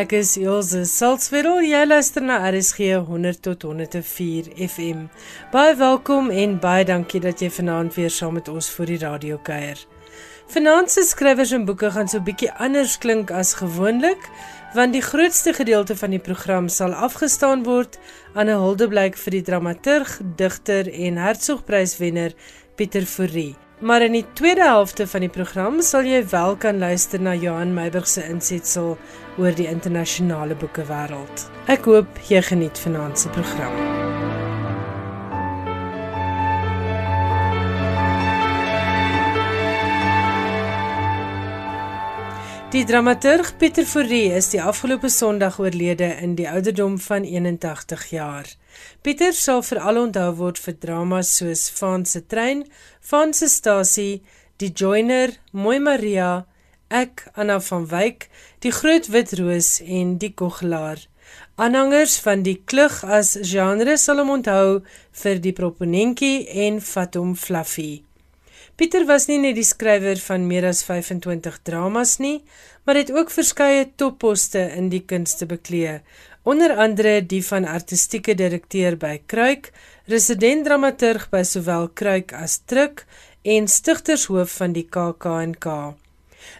Ek is Elsje Salzwetel. Jy luister na RSG 100 tot 104 FM. Baie welkom en baie dankie dat jy vanaand weer saam met ons vir die radio kuier. Vanaand se skrywers en boeke gaan so 'n bietjie anders klink as gewoonlik, want die grootste gedeelte van die program sal afgestaan word aan 'n huldeblyk vir die dramaturg, digter en Hertzogpryswenner Pieter Fourie. Maar in die tweede helfte van die program sal jy wel kan luister na Johan Meiburg se insetsel oor die internasionale boekewêreld. Ek hoop jy geniet vanaand se program. Die dramaturg Pieter Fourie is die afgelope Sondag oorlede in die ouderdom van 81 jaar. Pieter sal veral onthou word vir dramas soos Van se trein, Van se stasie, Die Joiner, Mooi Maria, Ek Anna van Wyk, Die Groot Wit Roos en Die Kogelaar. Aanhangers van die klug as genre sal hom onthou vir Die Proponentjie en Fatom Fluffy. Pieter was nie net die skrywer van meer as 25 dramas nie, maar het ook verskeie topposte in die kunste beklee, onder andere die van artistieke direkteur by Kruik, resident dramaturg by sowel Kruik as Truk en stigtershoof van die KAK&K.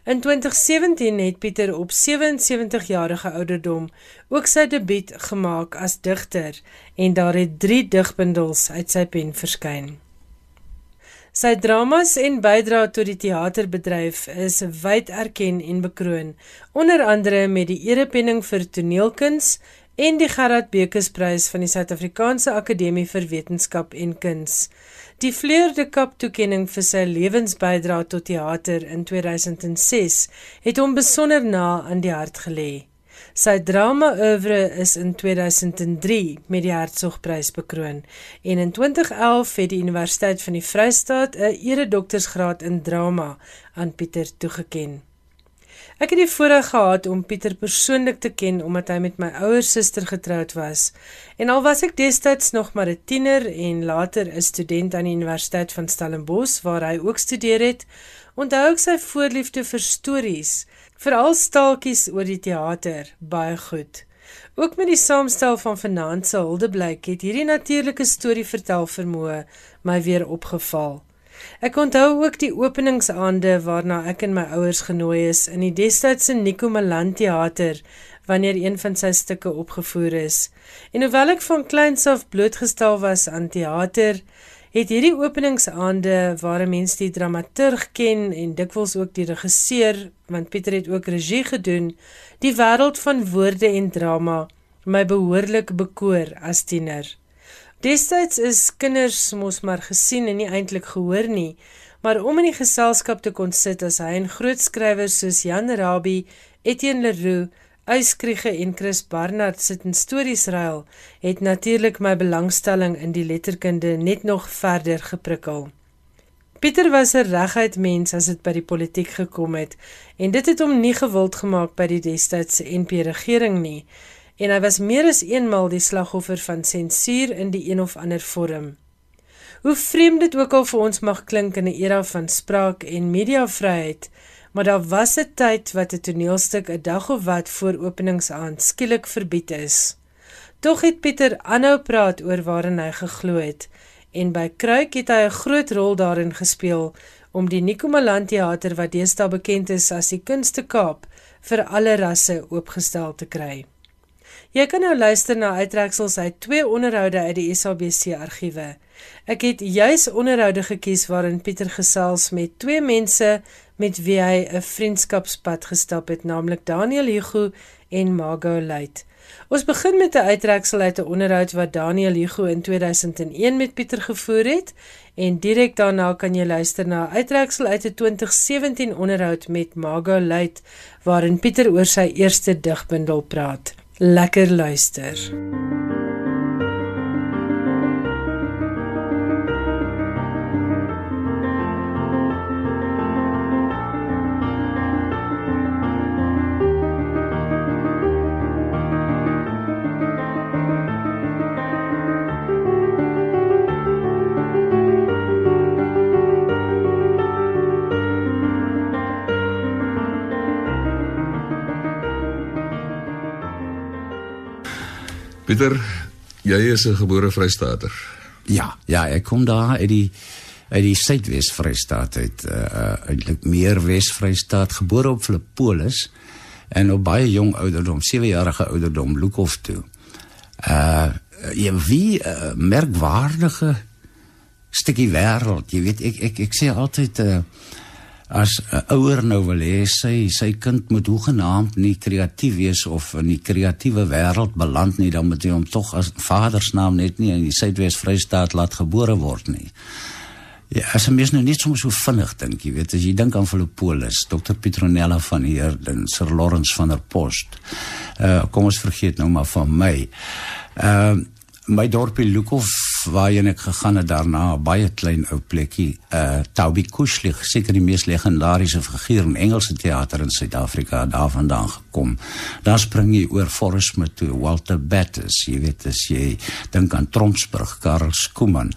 In 2017 het Pieter op 77 jarige ouderdom ook sy debuut gemaak as digter en daar het 3 digbundels uit sy pen verskyn. Sy dramas en bydrae tot die teaterbedryf is wyd erken en bekroon, onder andere met die erepenning vir toneelkuns en die Gerard Bekesprys van die Suid-Afrikaanse Akademie vir Wetenskap en Kuns. Die Fleur de Cap toekenning vir sy lewensbydrae tot teater in 2006 het hom besonder na aan die hart gelê. Sy drama-oeuvre is in 2003 met die Hertzogprys bekroon en in 2011 het die Universiteit van die Vrystaat 'n eredoktorsgraad in drama aan Pieter toegekend. Ek het die voorreg gehad om Pieter persoonlik te ken omdat hy met my ouer suster getroud was. En al was ek destyds nog maar 'n tiener en later 'n student aan die Universiteit van Stellenbosch waar hy ook studeer het, onthou ek sy voorliefde vir stories veral staaltjies oor die teater baie goed. Ook met die saamstel van Vanaand se Huldeblyk het hierdie natuurlike storie vertel vermoë my weer opgeval. Ek onthou ook die openingsaande waarna ek en my ouers genooi is in die destydse Nico Malan teater wanneer een van sy stukke opgevoer is. En hoewel ek van kleins af blootgestel was aan teater, het hierdie openingsaande waar 'n mens die dramaturg ken en dikwels ook die regisseur, want Pieter het ook regie gedoen, die wêreld van woorde en drama my behoorlik bekoor as tiener. Destyds is kinders mos maar gesien en nie eintlik gehoor nie, maar om in die geselskap te kon sit as hy en groot skrywers soos Jan Rabie, Etienne Leroux Uyskriege en Chris Barnard sit in stories ruil, het natuurlik my belangstelling in die letterkunde net nog verder geprikkel. Pieter was 'n reguit mens as dit by die politiek gekom het en dit het hom nie gewild gemaak by die destydse NP regering nie en hy was meer as eenmal die slagoffer van sensuur in die een of ander vorm. Hoe vreemd dit ook al vir ons mag klink in 'n era van spraak en mediavryheid, maar daar was 'n tyd wat 'n toneelstuk 'n dag of wat voor openingsaand skielik verbied is. Tog het Pieter aanhou praat oor waarin hy geglo het en by Kruik het hy 'n groot rol daarin gespeel om die Nikomaland teater wat deesdae bekend is as die Kunste Kaap vir alle rasse oopgestel te kry. Jy kan nou luister na uittreksels uit twee onderhoude uit die SABC argiewe. Ek het juis onderhoude gekies waarin Pieter gesels met twee mense met wie hy 'n vriendskapspad gestap het, naamlik Daniel Hugo en Margot Luit. Ons begin met 'n uittreksel uit 'n onderhoud wat Daniel Hugo in 2001 met Pieter gevoer het en direk daarna kan jy luister na 'n uittreksel uit 'n 2017 onderhoud met Margot Luit waarin Pieter oor sy eerste digbundel praat. Lekker luister. Pieter, jy is 'n gebore Vrystater. Ja, ja, ek kom daar uit die uit die Suidwes Vrystaat uit uh, uh eintlik meer Wes Vrystaat gebore op Flippolis en op baie jong ouderdom, 7 jarige ouderdom Lukhof toe. Uh jy wie uh, merkwaardige stukkie wêreld. Jy weet ek ek ek sê altyd uh as 'n ouer nou wil hê sy sy kind moet hoegenaamd nie kreatief wees of in die kreatiewe wêreld beland nie, dan moet hy hom tog as vadersnaam net nie in die Suidwes Vrystaat laat gebore word nie. Ja, as jy mens nou net soms so vinnig dink, jy weet, as jy dink aan Philippolis, Dr Petronella van hier, dan Sir Lawrence van der Post. Uh kom ons vergeet nou maar van my. Ehm uh, my dorpie Lukhof waarheen ek gegaan het daarna baie klein ou plekkie uh Toby Kushlig seker die mees legendariese figuur in Engelse teater in Suid-Afrika daarvandaan gekom. Daar spring jy oor Forrest Smith toe Walter Battis, jy weet as jy dink aan Tromsburg, Karel Skooman.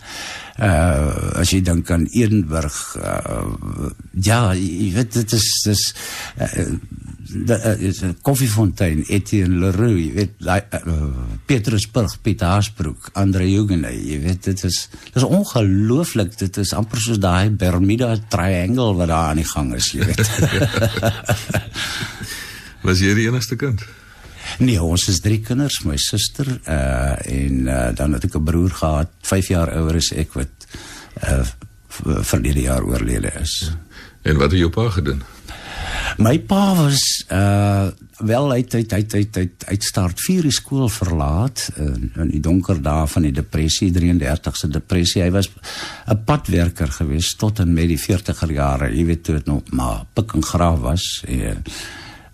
Uh as jy dink aan Edenburg, uh, ja, jy weet dit is dis uh, is 'n koffiefontein Etienne Leroux jy weet uh, Petrusburg Piet Haasbroek Andre Hugenay jy weet dit is dit is ongelooflik dit is amper soos daai Bermuda triangle wat daar aan die gang is weet Was jy die enigste kind? Nee, ons is drie kinders, my suster uh en uh, dan het ek 'n broer gehad, 5 jaar ouer as ek wat uh verlede jaar oorlede is. En wat het jou pa gedoen? My pa was uh wel uit uit uit uit uit uit start vier skool verlaat in, in die donker dae van die depressie 33ste depressie. Hy was 'n padwerker gewees tot en met die 40er jare. Jy weet toe dit nog maar pik en graaf was. En,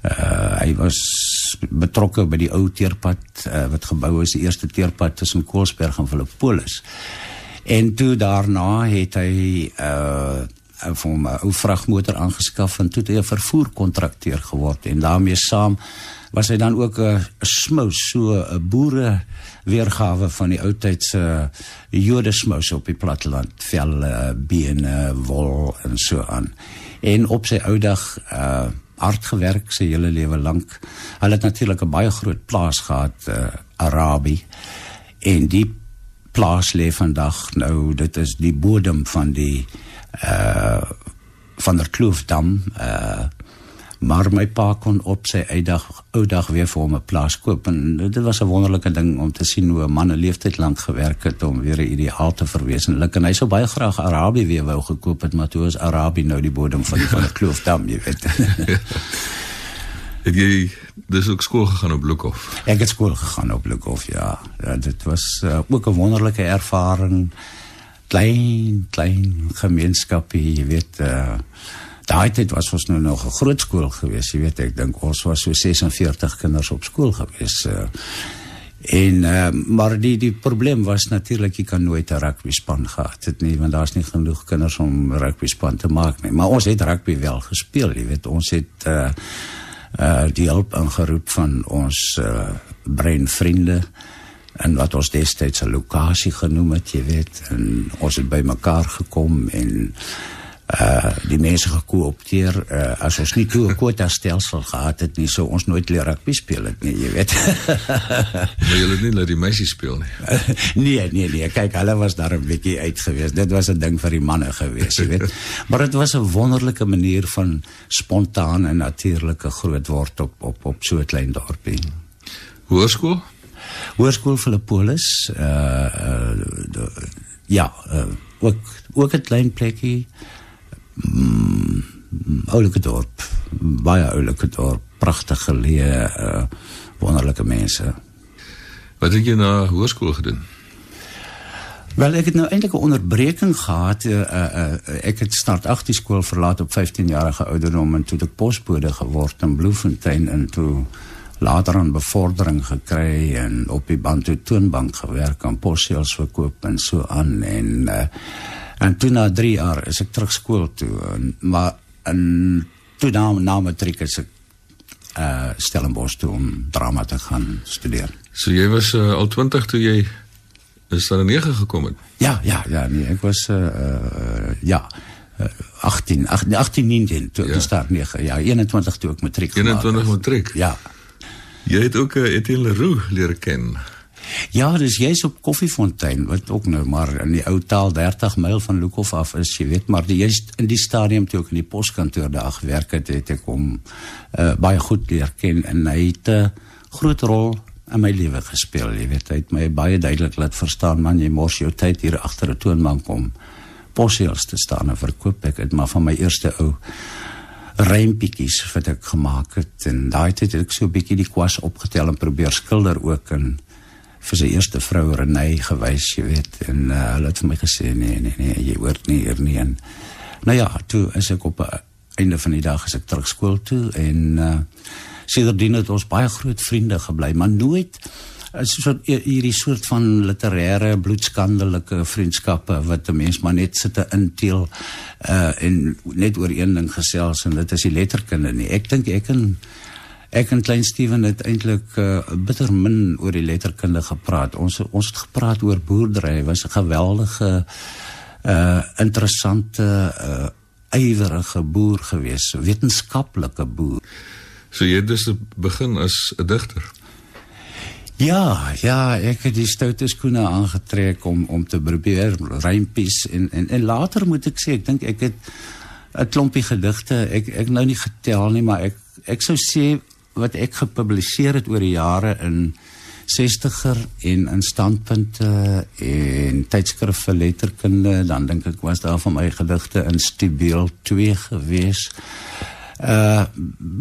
uh hy was betrokke by die ou teerpad uh, wat gebou is, die eerste teerpad tussen Koelsberg en Philippolis. En toe daarna het hy uh vir 'n ou vragmotor aangeskaf en toe het hy 'n vervoerkontrakteur geword en daarmee saam was hy dan ook 'n smous so 'n boere weergawe van die ou tyd se Jode smous op die platteland velle bene wol en so aan. En op sy ou dag uh hard gewerk sy hele lewe lank. Hulle het natuurlik 'n baie groot plaas gehad uh, Arabi. En die plaas lê vandag nou dit is die bodem van die uh van der Kloofdam uh maar my pa kon op sy uitdag ou dag weer vir hom 'n plaas koop en dit was 'n wonderlike ding om te sien hoe 'n man 'n leeftyd lank gewerk het om weer 'n ideaal te verwesenlik en hy sou baie graag Arabië weer wou gekoop het maar toe is Arabië nou die bodem van die van der Kloofdam jy weet Het jy dis ook skool gegaan op Bloekhof? Ek het skool gegaan op Bloekhof ja. ja dit was uh, ook 'n wonderlike ervaring klein klein gemeenskapie, jy weet uh daai tyd was ons nou nog 'n groot skool gewees, jy weet ek dink ons was so 46 kinders op skool gewees. Uh, en uh, maar die die probleem was natuurlik jy kan nooit 'n rugby span gehad het nie want daar's nie genoeg kinders om rugby span te maak nie. Maar ons het rugby wel gespeel, jy weet ons het uh uh die hulp ingeroep van ons uh breinvriende en wat ons destyds 'n lokasie genoem het, jy weet, en ons het by mekaar gekom en uh die mense gekoopteer uh, as ons nie toe 'n kwota stelsel gehad het nie sou ons nooit leer rugby speel het nie jy weet. Maar julle het nie laat die meisies speel nie. Nee nee nee kyk hulle was daar 'n bietjie uit gewees dit was 'n ding vir die manne gewees jy weet. Maar dit was 'n wonderlike manier van spontaan en natuurlike groot word op op op so 'n klein dorpie. Hoërskool Hoërskool Philippolis uh, uh ja uh, ook ook 'n klein plekkie mm, oulike dorp baie oulike dorp pragtig geleë uh, wonderlike mense wat het jy na hoërskool gedoen Wel ek het nou eintlik 'n onderbreking gehad. Uh, uh, ek het start 8 skool verlaat op 15 jarige ouderdom en toe ek posbode geword in Bloemfontein en toe later aan bevordering gekry en op die Bantu toonbank gewerk aan posseels verkoop en so aan en uh, en toe na 3 jaar is ek terug skool toe en, maar en toe na, na matriek is ek uh, Stellenbosch toe om drama te gaan studeer. So jy was uh, al 20 toe jy is in 9 gekom het? Ja, ja, ja, nee, ek was uh, uh, ja, 18 18 18 19 toe ja. 9 ja 21 toe ek matriek 21 matriek ja Jy het ook uh, Etienne Leroux leer ken. Ja, dis jy's op Koffiefontein wat ook nou maar in die ou taal 30 myl van Lukhof af is, jy weet, maar jy's in die stadium toe ek in die poskantoor daar gewerk het, het ek hom uh, baie goed leer ken en hy het 'n uh, groot rol in my lewe gespeel, jy weet, hy het my baie duidelik laat verstaan man, jy mors jou tyd hier agter 'n toonbank om posseels te staan en verkoop. Ek het maar van my eerste ou rympietjies wat ek gemaak het. En daai tyd het ek so 'n bietjie die kwas opgetel en probeer skilder ook en vir sy eerste vrou Renay gewys, jy weet, en uh, hulle het vir my gesê nee, nee, nee, jy hoort nie hier nie. En nou ja, toe is ek op 'n einde van die dag as ek terug skool toe en uh, sedertdien het ons baie groot vriende gebly, maar nooit is so hierdie soort van literêre bloedskandelike vriendskappe wat 'n mens maar net sit te inteel uh en net oor een ding gesels en dit is die letterkunde nie. Ek dink ek en Ek en klein Steven het eintlik uh, bitter min oor die letterkunde gepraat. Ons ons het gepraat oor boerdery. Was 'n geweldige uh interessante uh ywerige boer gewees, wetenskaplike boer. So jy het dus begin as 'n digter. Ja, ja, ek het die stoute skoene aangetrek om om te probeer rympies en en en later moet ek sê ek dink ek het 'n klompie gedigte, ek ek nou nie getel nie, maar ek ek sou sê wat ek gepubliseer het oor die jare in 60er en in standpunte en tydskrifte letterkunde dan dink ek was daar van my gedigte in Stibeel 2 gewees. Uh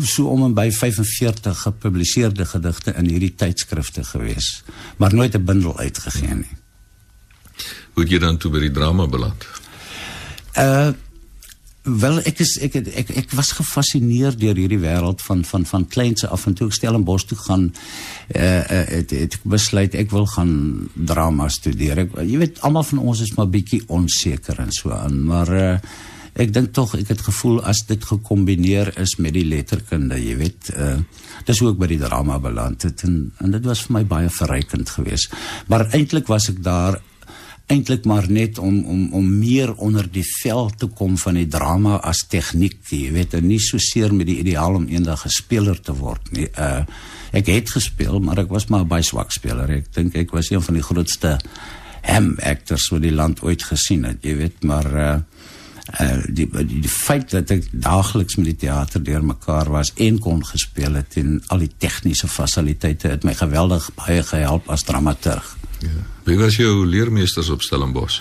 so om en by 45 gepubliseerde gedigte in hierdie tydskrifte gewees, maar nooit 'n bundel uitgegee nie. Hoe het jy dan toe by die drama beland? Uh Wel ek is ek ek ek, ek was gefassineer deur hierdie wêreld van van van kleinse af en toe ek Stellenbosch toe gaan uh, het, het besluit ek wil gaan drama studeer. Ek jy weet almal van ons is maar bietjie onseker en so aan, maar uh, ek dink tog ek het gevoel as dit gekombineer is met die letterkunde, jy weet, uh, dis ook by die drama beland het en en dit was vir my baie verrykend geweest. Maar eintlik was ek daar eintlik maar net om om om meer onder die vel te kom van die drama as tegniek, jy weet, en nie so seer met die ideaal om eendag 'n speler te word nie. Uh ek het gespeel, maar ek was maar 'n baie swak speler. Ek dink ek was een van die grootste ham actors wat die land ooit gesien het, jy weet, maar uh uh die, feit dat ek daagliks met die teater deurmekaar was en kon gespeel het en al die tegniese fasiliteite het my geweldig gehelp as dramaturg. Ja. Wie was jou leermeesters op Stellenbosch?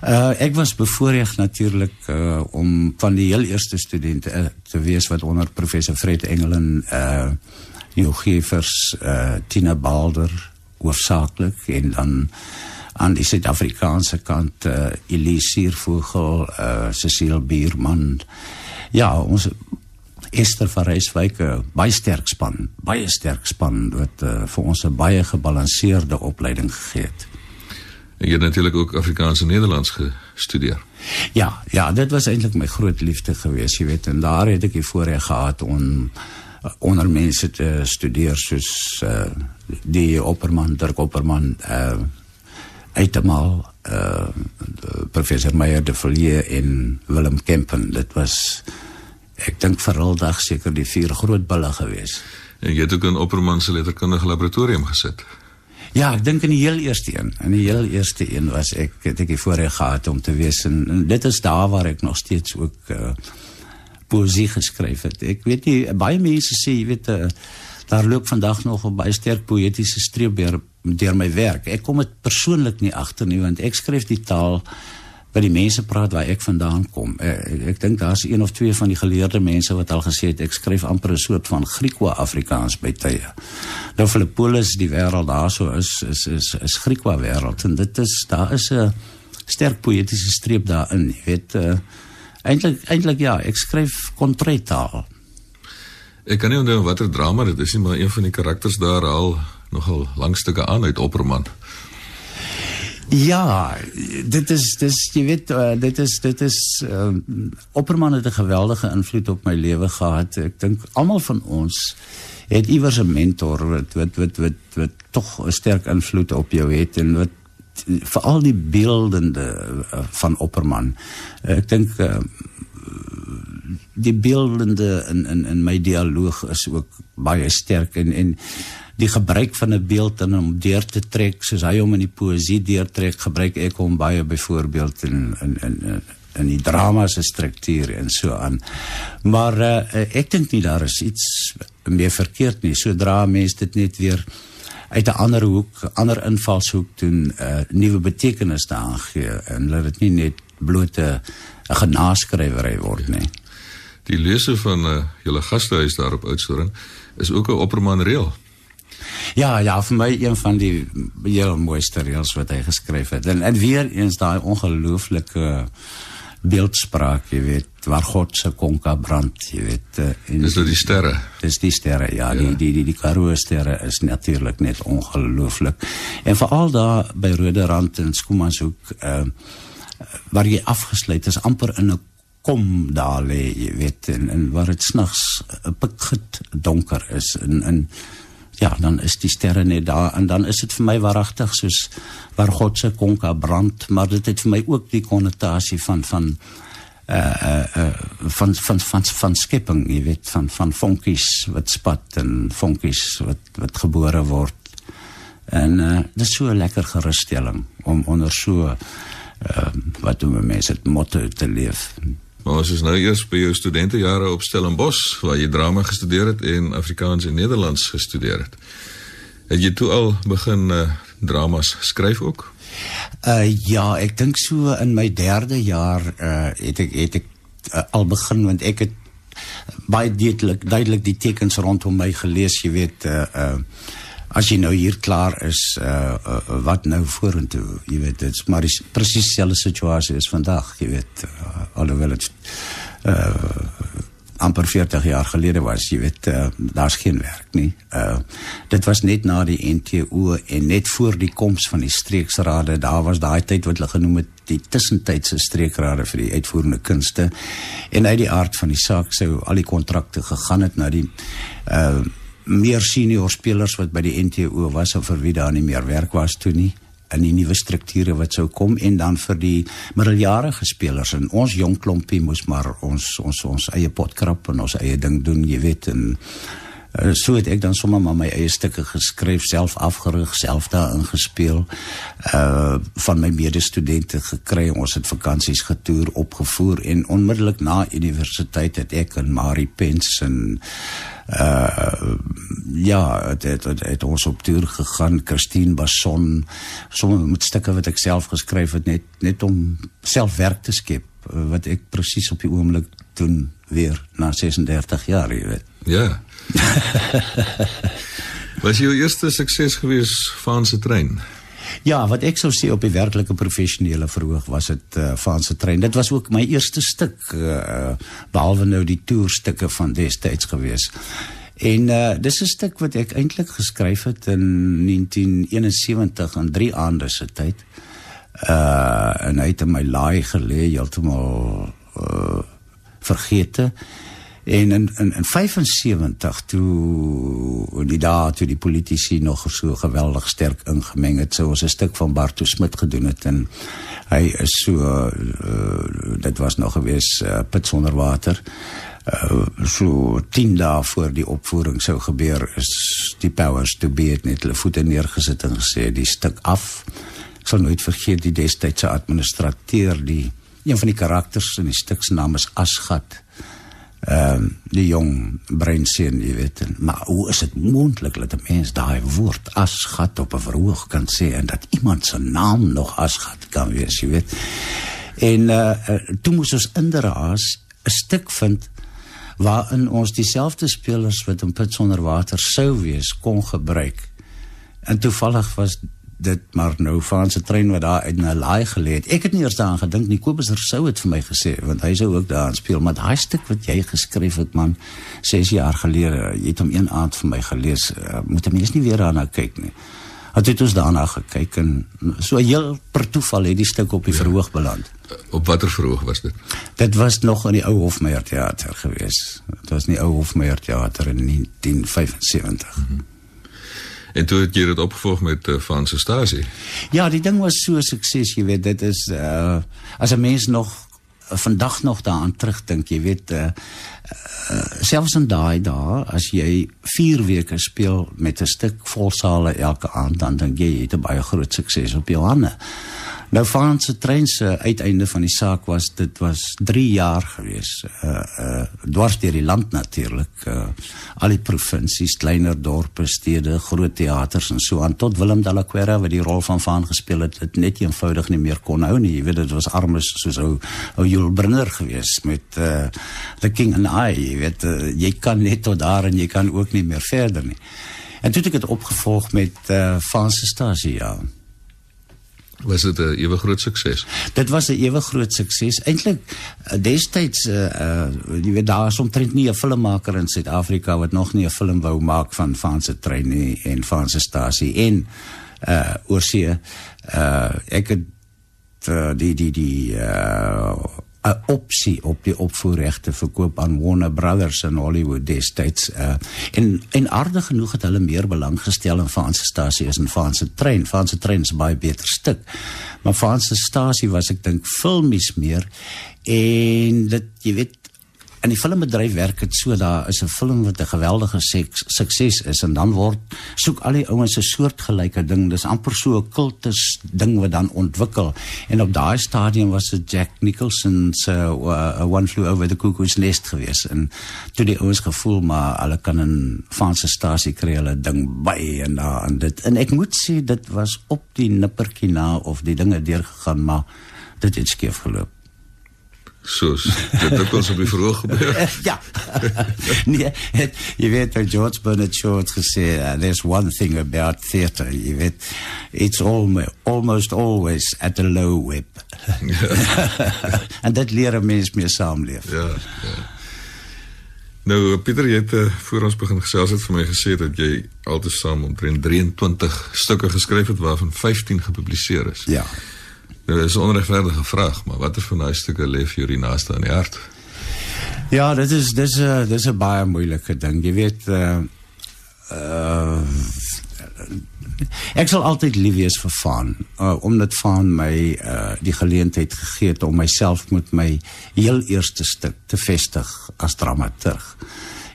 Uh ek was bevoorreg natuurlik uh om van die heel eerste studente uh, te wees wat onder professor Fred Engelen uh Joogevers uh Tina Balder hoofsaaklik en dan aan die Suid-Afrikaanse kant uh Elise uh Cecile Bierman. Ja, ons Esther van Reiswyk, baie sterk span, baie sterk span wat uh, vir ons 'n baie gebalanseerde opleiding gegee het. En jy het natuurlik ook Afrikaans en Nederlands gestudeer. Ja, ja, dit was eintlik my groot liefde geweest, jy weet, en daar ek die voorreg gehad om onder mense te studeer soos uh, die Opperman, Dirk Opperman, uh uitemaal uh professor Meyer de Villiers en Willem Kempen. Dit was ek dink veraldag seker die vier groot bulle gewees. En jy het ook in Opperman se letterkundige laboratorium gesit. Ja, ek dink in die heel eerste een. In die heel eerste een was ek het ek die voorreg gehad om te wees en, en dit is daar waar ek nog steeds ook uh, poesie geskryf het. Ek weet nie baie mense sê jy weet uh, daar loop vandag nog 'n baie sterk poëtiese streep deur deur my werk. Ek kom dit persoonlik nie agter nie want ek skryf die taal wat die mense praat waar ek vandaan kom. Ek, ek, ek dink daar's een of twee van die geleerde mense wat al gesê het ek skryf amper 'n soort van Griekwa-Afrikaans by tye. Nou vir Polis die wêreld daarso is is is is Griekwa wêreld en dit is daar is 'n sterk poëtiese streep daarin, jy weet. Uh, eintlik eintlik ja, ek skryf kontretaal. Ek kan nie onthou watter drama dit is nie, maar een van die karakters daar al nogal langstukke aan uit Opperman. Ja, dit is dis jy weet uh, dit is dit is uh, Opperman het 'n geweldige invloed op my lewe gehad. Ek dink almal van ons het iewers 'n mentor wat wat wat wat, wat tog 'n sterk invloed op jou het en wat veral die beeldende uh, van Opperman. Dink uh, die beeldende in in in my dialoog is ook baie sterk en en die gebruik van 'n beeld en om deur te trek soos hy hom in die poësie deurtrek, gebruik ek hom baie byvoorbeeld in in in in die drama se struktuur en so aan. Maar uh, ek dink nie daar is iets meer verkeerd nie. Sodra mense dit net weer uit 'n ander hoek, ander invalshoek doen 'n uh, nuwe betekenis daaraan gee en laat dit nie net blote 'n genaskrywery word nie. Die lese van uh, julle gastehuis daar op Oudtshoorn is ook 'n opperman reël. Ja, ja, vir my een van die heel mooiste reëls wat hy geskryf het. En en weer eens daai ongelooflike beeldspraak, jy weet, waar God se konka brand, jy weet. Uh, dis nou die sterre. Dis die sterre, ja, ja. Die, die die die Karoo sterre is natuurlik net ongelooflik. En veral daar by Roderand en Skoomanshoek, ehm uh, waar jy afgesluit is amper in 'n kom daar lê jy weet en, en waar dit snags 'n pikgit donker is en en ja dan is die sterre net daar en dan is dit vir my waaragtig soos waar God se konka brand maar dit het vir my ook die konnotasie van van uh uh, uh van van van van skepping jy weet van van vonkies wat spat en vonkies wat wat gebore word en uh dit is so 'n lekker gerusstelling om onder so uh, wat doen mense dit motto te leef. Maar ons is nou eers by jou studentejare op Stellenbosch waar jy drama gestudeer het en Afrikaans en Nederlands gestudeer het. Het jy toe al begin uh, dramas skryf ook? Uh ja, ek dink so in my 3de jaar uh het ek het ek uh, al begin want ek het baie duidelik duidelik die tekens rondom my gelees, jy weet uh uh as jy nou hier klaar is uh, uh wat nou vorentoe jy weet dit's maar die presies dieselfde situasie is vandag jy weet uh, alhoewel dit uh amper 40 jaar gelede was jy weet uh, daar's geen werk nie. Uh dit was net na die NTO en net voor die koms van die streeksrade daar was daai tyd wat hulle genoem het die tussentydse streekrade vir die uitvoerende kunste. En uit die aard van die saak sou al die kontrakte gegaan het na die uh meer senior spelers wat by die NTO was of vir wie daar nie meer werk was toe nie in die nuwe strukture wat sou kom en dan vir die middeljarige spelers. En ons jong klompie moes maar ons ons ons eie potkrap en ons eie ding doen jy weet en uh, so het ek dan sommer maar my eie stukke geskryf self afgerig self daarin gespeel. Uh van my medestudente gekry ons het vakansies getoer opgevoer en onmiddellik na universiteit het ek en Marie Pens en uh ja het, het, het, het ons op toer gegaan. Christine Basson sommer met stukke wat ek self geskryf het net net om self werk te skep wat ek presies op die oomblik doen weer na 36 jaar jy weet. Ja was jou eerste sukses gewees van se trein Ja, wat ek sou sê op die werklike professionele verhoog was dit uh, van se trein. Dit was ook my eerste stuk uh, behalwe nou die toerstukke van destyds gewees. En uh, dis 'n stuk wat ek eintlik geskryf het in 1971 in 3 aande se tyd. Uh en hy het in my laai gelê heeltemal uh vergete. En in in in 75 toe in die dae toe die politici nog so geweldig sterk ingemeng het, sou ons 'n stuk van Bartu Smit gedoen het en hy is so uh, dit was nog gewees uh, put sonder water. Uh, so 10 dae voor die opvoering sou gebeur is die powers to be het net hulle voete neergesit en gesê die stuk af. Ek sal nooit vergeet die destydse administrateur die een van die karakters in die stuk se naam is Asgat ehm um, die jong breinseun jy weet en, maar hoe is dit moontlik dat 'n mens daai woord asgat op 'n verhoog kan sê en dat iemand se naam nog asgat kan wees jy weet. En uh, uh toe moes ons inderdaad 'n stuk vind waarin ons dieselfde spelers wat in put sonder water sou wees kon gebruik. En toevallig was dit maar nou van se trein wat daar uit 'n laai gelê het. Ek het nie eers daaraan gedink nie. Kobus sou dit vir my gesê want hy sou ook daaraan speel, maar daai stuk wat jy geskryf het man 6 jaar gelede, jy het hom een aand vir my gelees. Uh, moet jy mens nie weer daarna kyk nie. Het dit ons daarna gekyk en so heel per toeval het die stuk op die ja. verhoog beland. Op watter verhoog was dit? Dit was nog in die ou Hofmeyer teater gewees. Dit was in die ou Hofmeyer teater in 1975. Mm -hmm. En toe het jy dit opgevolg met uh, Van Stasie. Ja, die ding was so sukses, jy weet, dit is uh as 'n mens nog vandag nog daaraan terugdink, jy weet uh, uh, selfs in daai dae as jy 4 weke speel met 'n stuk volsale elke aand dan dink jy jy het 'n baie groot sukses op jou hande. Nou van se trein se uiteinde van die saak was dit was 3 jaar gewees. Uh uh dwars deur die land natuurlik. Uh al die provinsies, kleiner dorpe, stede, groot teaters en so aan tot Willem de la Quera wat die rol van Van gespeel het, dit net eenvoudig nie meer kon hou nie. Jy weet dit was armes soos ou ou Jules Brenner gewees met uh The King and I, jy weet uh, jy kan net tot daar en jy kan ook nie meer verder nie. En toe het ek dit opgevolg met uh Van se stasie ja was dit 'n ewe groot sukses. Dit was 'n ewe groot sukses. Eintlik eh, destyds uh uh jy weet daar is omtrent nie 'n filmmaker in Suid-Afrika wat nog nie 'n film wou maak van van se trein nie en van se stasie en uh oorsee uh ek het uh, die die die uh 'n opsie op die opvoerregte verkoop aan Warner Brothers in Hollywood destyds uh, en en aardig genoeg het hulle meer belang gestel in Franse stasie as in Franse trein. Franse trein is baie beter stuk. Maar Franse stasie was ek dink filmies meer en dit jy weet in die filmbedryf werk dit so daar is 'n film wat 'n geweldige sukses is en dan word soek al die ouens 'n soortgelyke ding. Dis amper so 'n kultus ding wat dan ontwikkel. En op daai stadium was dit Jack Nicholson se uh, One Flew Over the Cuckoo's Nest gewees en toe die ouens gevoel maar hulle kan 'n fanse stasie kry hulle ding by en daar en dit. En ek moet sê dit was op die nippertjie na of die dinge deurgegaan maar dit het skeef geloop soos dit het ons op die verhoog gebeur. ja. nee, jy weet wat George Bernard Shaw het uh, there's one thing about theater, jy weet, it's almost, almost always at a low web. en dit leer 'n mens mee saamleef. Ja, ja. Nou Pieter, jy het uh, voor ons begin gesels het vir my gesê dat jy altesaam omtrent 23 stukke geskryf het waarvan 15 gepubliseer is. Ja. Nou, dit is 'n onregverdige vraag, maar watter van daai stukke lê vir jou naaste aan die hart? Ja, dit is dis 'n dis 'n baie moeilike ding. Jy weet uh uh ek sal altyd lief wees vir Van, uh, omdat Van my uh die geleentheid gegee het om myself met my heel eerste stuk te vestig as dramaturg.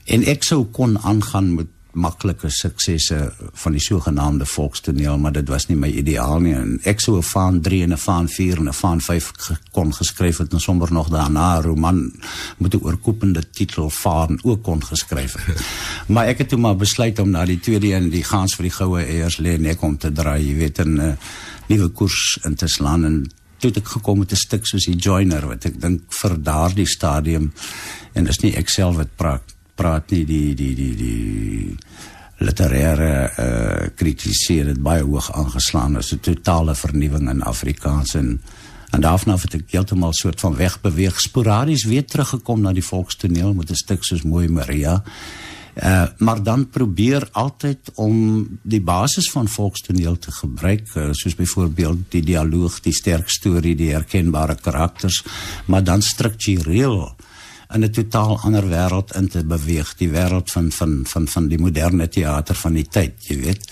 En ek sou kon aangaan met maklike suksesse van die sogenaamde volkstoneel, maar dit was nie my ideaal nie. En ek sou 'n van 3 en 'n van 4 en 'n van 5 kon geskryf het en sommer nog daarna 'n roman met 'n oorkoepende titel van ook kon geskryf het. maar ek het toe maar besluit om na die tweede een die gaans vir die goue eiers lê net om te draai, jy weet, 'n uh, nuwe koers in te slaan en toe het ek gekom met 'n stuk soos die joiner wat ek dink vir daardie stadium en is nie ek self wat praat praat nie die die die die literêre uh kritiseer dit baie hoog aangeslaan as 'n totale vernuwing in Afrikaans en en daarna het ek heeltemal soort van wegbeweeg sporadies weer teruggekom na die volkstoneel met 'n stuk soos Mooi Maria. Uh maar dan probeer altyd om die basis van volkstoneel te gebruik uh, soos byvoorbeeld die dialoog, die sterk storie, die herkenbare karakters, maar dan struktureel uh in 'n totaal ander wêreld in te beweeg, die wêreld van van van van die moderne teater van die tyd, jy weet.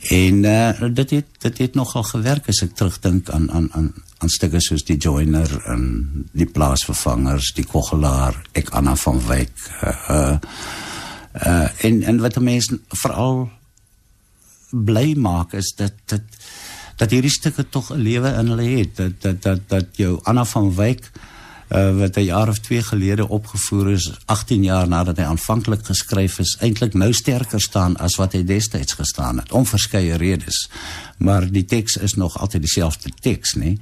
En uh, dit het dit het nogal gewerk as ek terugdink aan aan aan aan stukke soos die joiner en die plaasvervangers, die kogelaar, ek Anna van Wyk. Uh uh, uh en en wat mense veral bly maak is dat dit dat hierdie stukke tog 'n lewe in hulle het dat dat dat dat jou Anna van Wyk uh, wat 'n jaar of 2 gelede opgevoer is 18 jaar nadat hy aanvanklik geskryf is eintlik nou sterker staan as wat hy destyds gestaan het om verskeie redes. Maar die teks is nog altyd dieselfde teks nê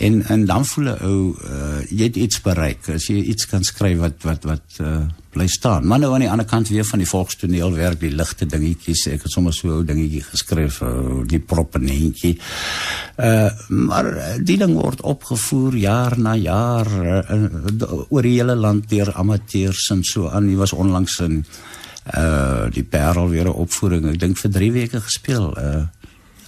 en en dan voel 'n ou uh, jy het iets bereik. As jy iets kan skryf wat wat wat uh, bly staan. Maar nou aan die ander kant weer van die volkstoneel werk die ligte dingetjies. Ek het sommer so 'n ou dingetjie geskryf uh, die proppenetjie uh, maar die ding word opgevoer jaar na jaar uh, oor die hele land deur amateurs en so aan. Hy was onlangs in uh die Parel weer 'n opvoering. Ek dink vir 3 weke gespeel uh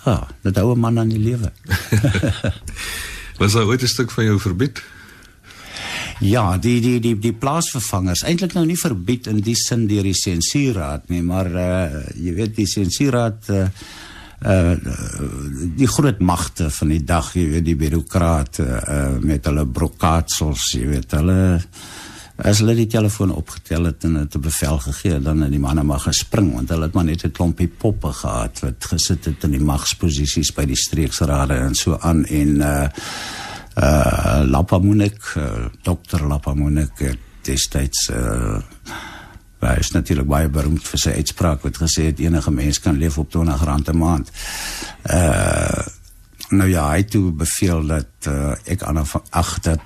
Ja, dat oude man aan die lewe. Was daar ooit 'n stuk van jou verbied? Ja, die die die die plaasvervangers eintlik nou nie verbied in die sin deur die sensuurraad nie, maar uh jy weet die sensuurraad uh uh die groot magte van die dag, jy weet die bureaukrate uh met hulle brokaatsels, jy weet hulle as hulle die telefoon opgetel en het 'n bevel gegee, dan het die manne maar gespring want hulle het maar net 'n klompie poppe gehad wat gesit het in die magsposisies by die streeksrade en so aan en uh uh uh, Dr. Lapamunek het destyds uh hy is natuurlik baie beroemd vir sy uitspraak wat gesê het enige mens kan leef op 20 rand 'n maand. Uh nou ja, het toe beveel dat uh, ek ag dat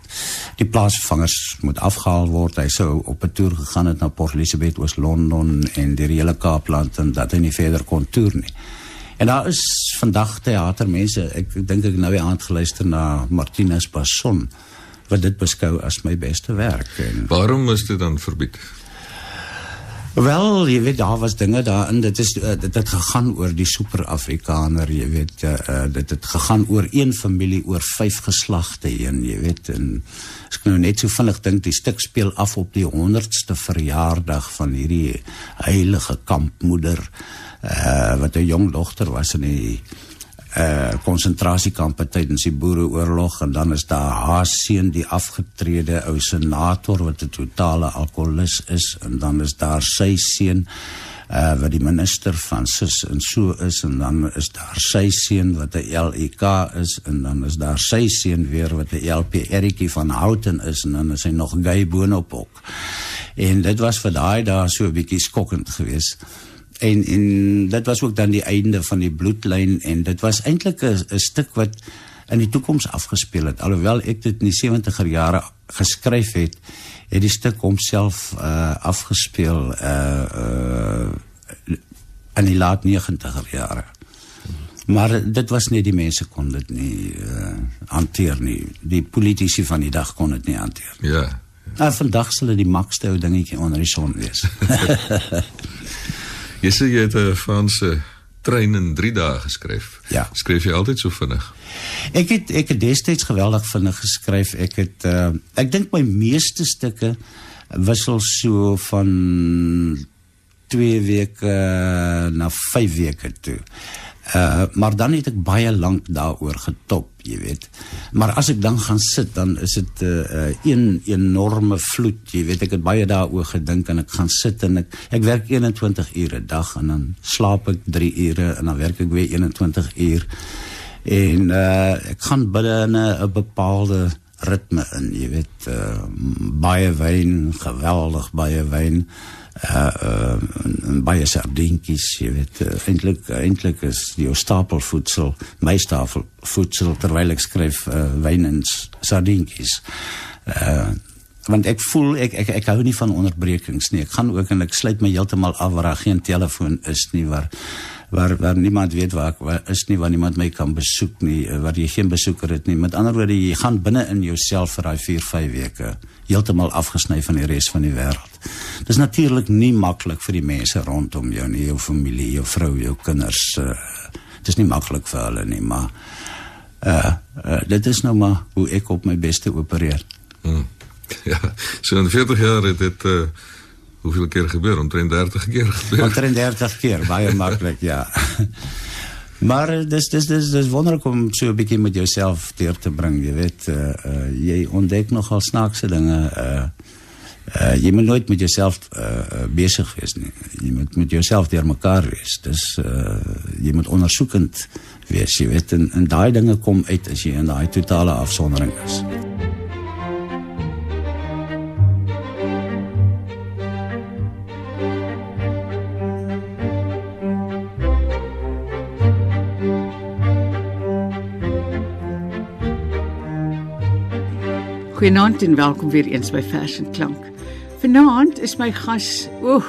die plaasvervangers moet afgehaal word. Hy sou op 'n toer gegaan het na Port Elizabeth, Oos-London en die hele Kaapland en dat hy nie verder kon toer nie. En daar is vandag teatermense, ek dink ek nou weer aangeluister na Martinus Passon wat dit beskou as my beste werk. Waarom is dit dan verbied? Wel, jy weet daar was dinge daarin. Dit is uh, dit het gegaan oor die super-Afrikaner, jy weet, uh, dit het gegaan oor een familie oor vyf geslagte heen, jy weet. En ek nou net so vinnig dink die stuk speel af op die 100ste verjaardag van hierdie heilige kampmoeder uh, wat 'n jong dogter was in die uh konsentrasiekampe tydens die boereoorlog en dan is daar haar seun die afgetrede ou senator wat 'n totale alkoholist is en dan is daar sy seun uh wat die minister van sis en so is en dan is daar sy seun wat 'n LEK is en dan is daar sy seun weer wat 'n LP Erikie van Houten is en dan is hy nog gay boonop ook. En dit was vir daai daar so 'n bietjie skokkend geweest en en dit was ook dan die einde van die bloedlyn en dit was eintlik 'n stuk wat in die toekoms afgespeel het. Alhoewel ek dit in die 70er jare geskryf het het die stuk homself uh afgespeel uh uh in die laat 90er jare. Maar dit was nie die mense kon dit nie uh hanteer nie. Die politici van die dag kon dit nie hanteer ja. Nou vandag sal dit die makste ou dingetjie onder die son wees. Jy sê jy het 'n Franse trein in 3 dae geskryf. Ja. Skryf jy altyd so vinnig? Ek het ek het destyds geweldig vinnig geskryf. Ek het uh, ek dink my meeste stukke wissel so van 2 weke na 5 weke toe. Uh maar dan het ek baie lank daaroor getop, jy weet. Maar as ek dan gaan sit, dan is dit 'n uh, uh, een enorme vloed, jy weet. Ek het baie daaroor gedink en ek gaan sit en ek ek werk 21 ure 'n dag en dan slaap ek 3 ure en dan werk ek weer 21 uur. En uh ek gaan binne 'n bepaalde ritme in, jy weet, uh, baie wyn, geweldig baie wyn uh, uh baie sardientjies, jy weet, uh, eintlik eintlik is jou stapelvoedsel, my stapelvoedsel terwyl ek skryf uh, wyn en sardientjies. Uh want ek voel ek ek ek hou nie van onderbrekings nie. Ek gaan ook en ek sluit my heeltemal af waar daar geen telefoon is nie waar waar waar niemand weet waar ek waar is nie waar niemand my kan besoek nie waar jy geen besoeker het nie. Met ander woorde jy gaan binne in jouself vir daai 4, 5 weke heeltemal afgesny van die res van die wêreld. Dis natuurlik nie maklik vir die mense rondom jou nie, jou familie, jou vrou, jou kinders. Uh, dit is nie maklik vir hulle nie, maar uh, uh dit is nou maar hoe ek op my beste opereer. Hmm. Ja, so in 40 jaar het dit uh hoeveel keer gebeur? Omtrent 30 keer gebeur. Omtrent 30 keer, baie maklik, ja. Maar eh, dis dis dis dis wonderlik om so 'n bietjie met jouself deur te bring, jy weet, uh, uh jy ontdek nogal snaakse dinge. Uh uh jy moet nooit met jouself uh besig wees nie. Jy moet met jouself deur mekaar wees. Dis uh jy moet ondersoekend wees, jy weet, en, en daai dinge kom uit as jy in daai totale afsondering is. Goeienaand en welkom weer eens by Vers en Klank. Vanaand is my gas, oeg,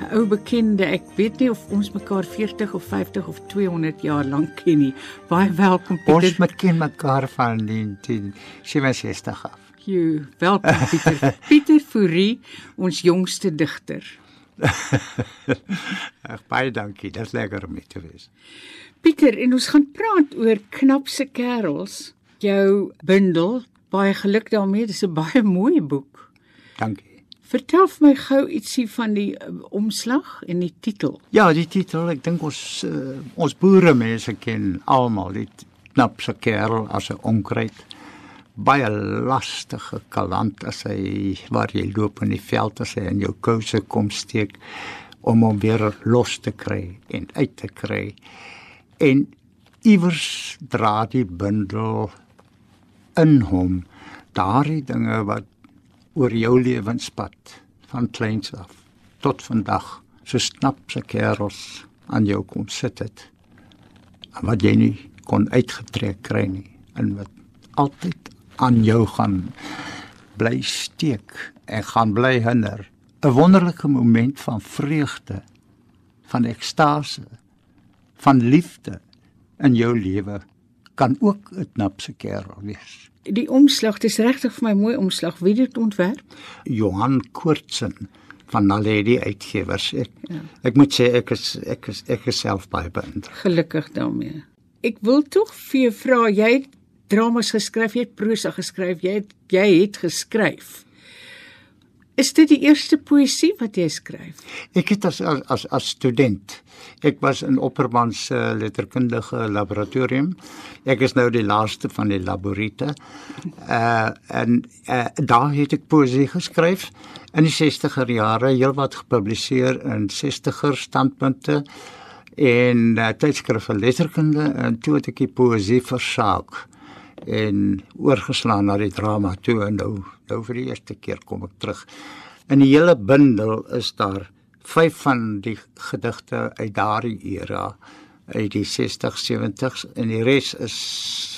'n ou bekende. Ek weet nie of ons mekaar 40 of 50 of 200 jaar lank ken nie. Baie welkom Pieter. Ons met ken mekaar van die 67 af. Jy, welkom Pieter. Pieter Fourie, ons jongste digter. Ag baie dankie. Dit is lekker om mee te wees. Pieter, en ons gaan praat oor knapse kerels. Jou bundel Baie geluk daarmee. Dis 'n baie mooi boek. Dankie. Vertel vir my gou ietsie van die uh, omslag en die titel. Ja, die titel, ek dink ons uh, ons boere mense ken almal dit knapse kerel as 'n onkruid. Baie lastige kalant as hy waar jy loop in die veld as hy in jou kouse kom steek om hom weer los te kry en uit te kry. En iewers dra die bundel in hom daardie dinge wat oor jou lewenspad van kleins af tot vandag so snapse kerels aan jou kom sit het wat jy nie kon uitgetrek kry nie en wat altyd aan jou gaan bly steek en gaan bly hinder. 'n wonderlike moment van vreugde van ekstase van liefde in jou lewe kan ook 'n knapse kerel wees die omslag, dis regtig vir my mooi omslag. Wie het dit ontwerp? Johan Koortsen van Naledi Uitgewers. Ek ja. ek moet sê ek is ek is ek is self baie beïndruk. Gelukkig daarmee. Ek wil tog vir jou vra, jy het dramas geskryf, jy het prosa geskryf, jy het jy het geskryf. Is dit die eerste poësie wat jy skryf? Ek het as as as student. Ek was in Opperman se letterkundige laboratorium. Ek is nou die laaste van die laboriete. Uh en uh, daar het ek poësie geskryf in die 60er jare, heelwat gepubliseer in 60er standpunte en uh, tydskrifte letterkunde en toe het ek die poësie versaak en oorgeslaan na die drama toe en nou nou vir die eerste keer kom ek terug. In die hele bundel is daar vyf van die gedigte uit daardie era uit die 60s 70s en die res is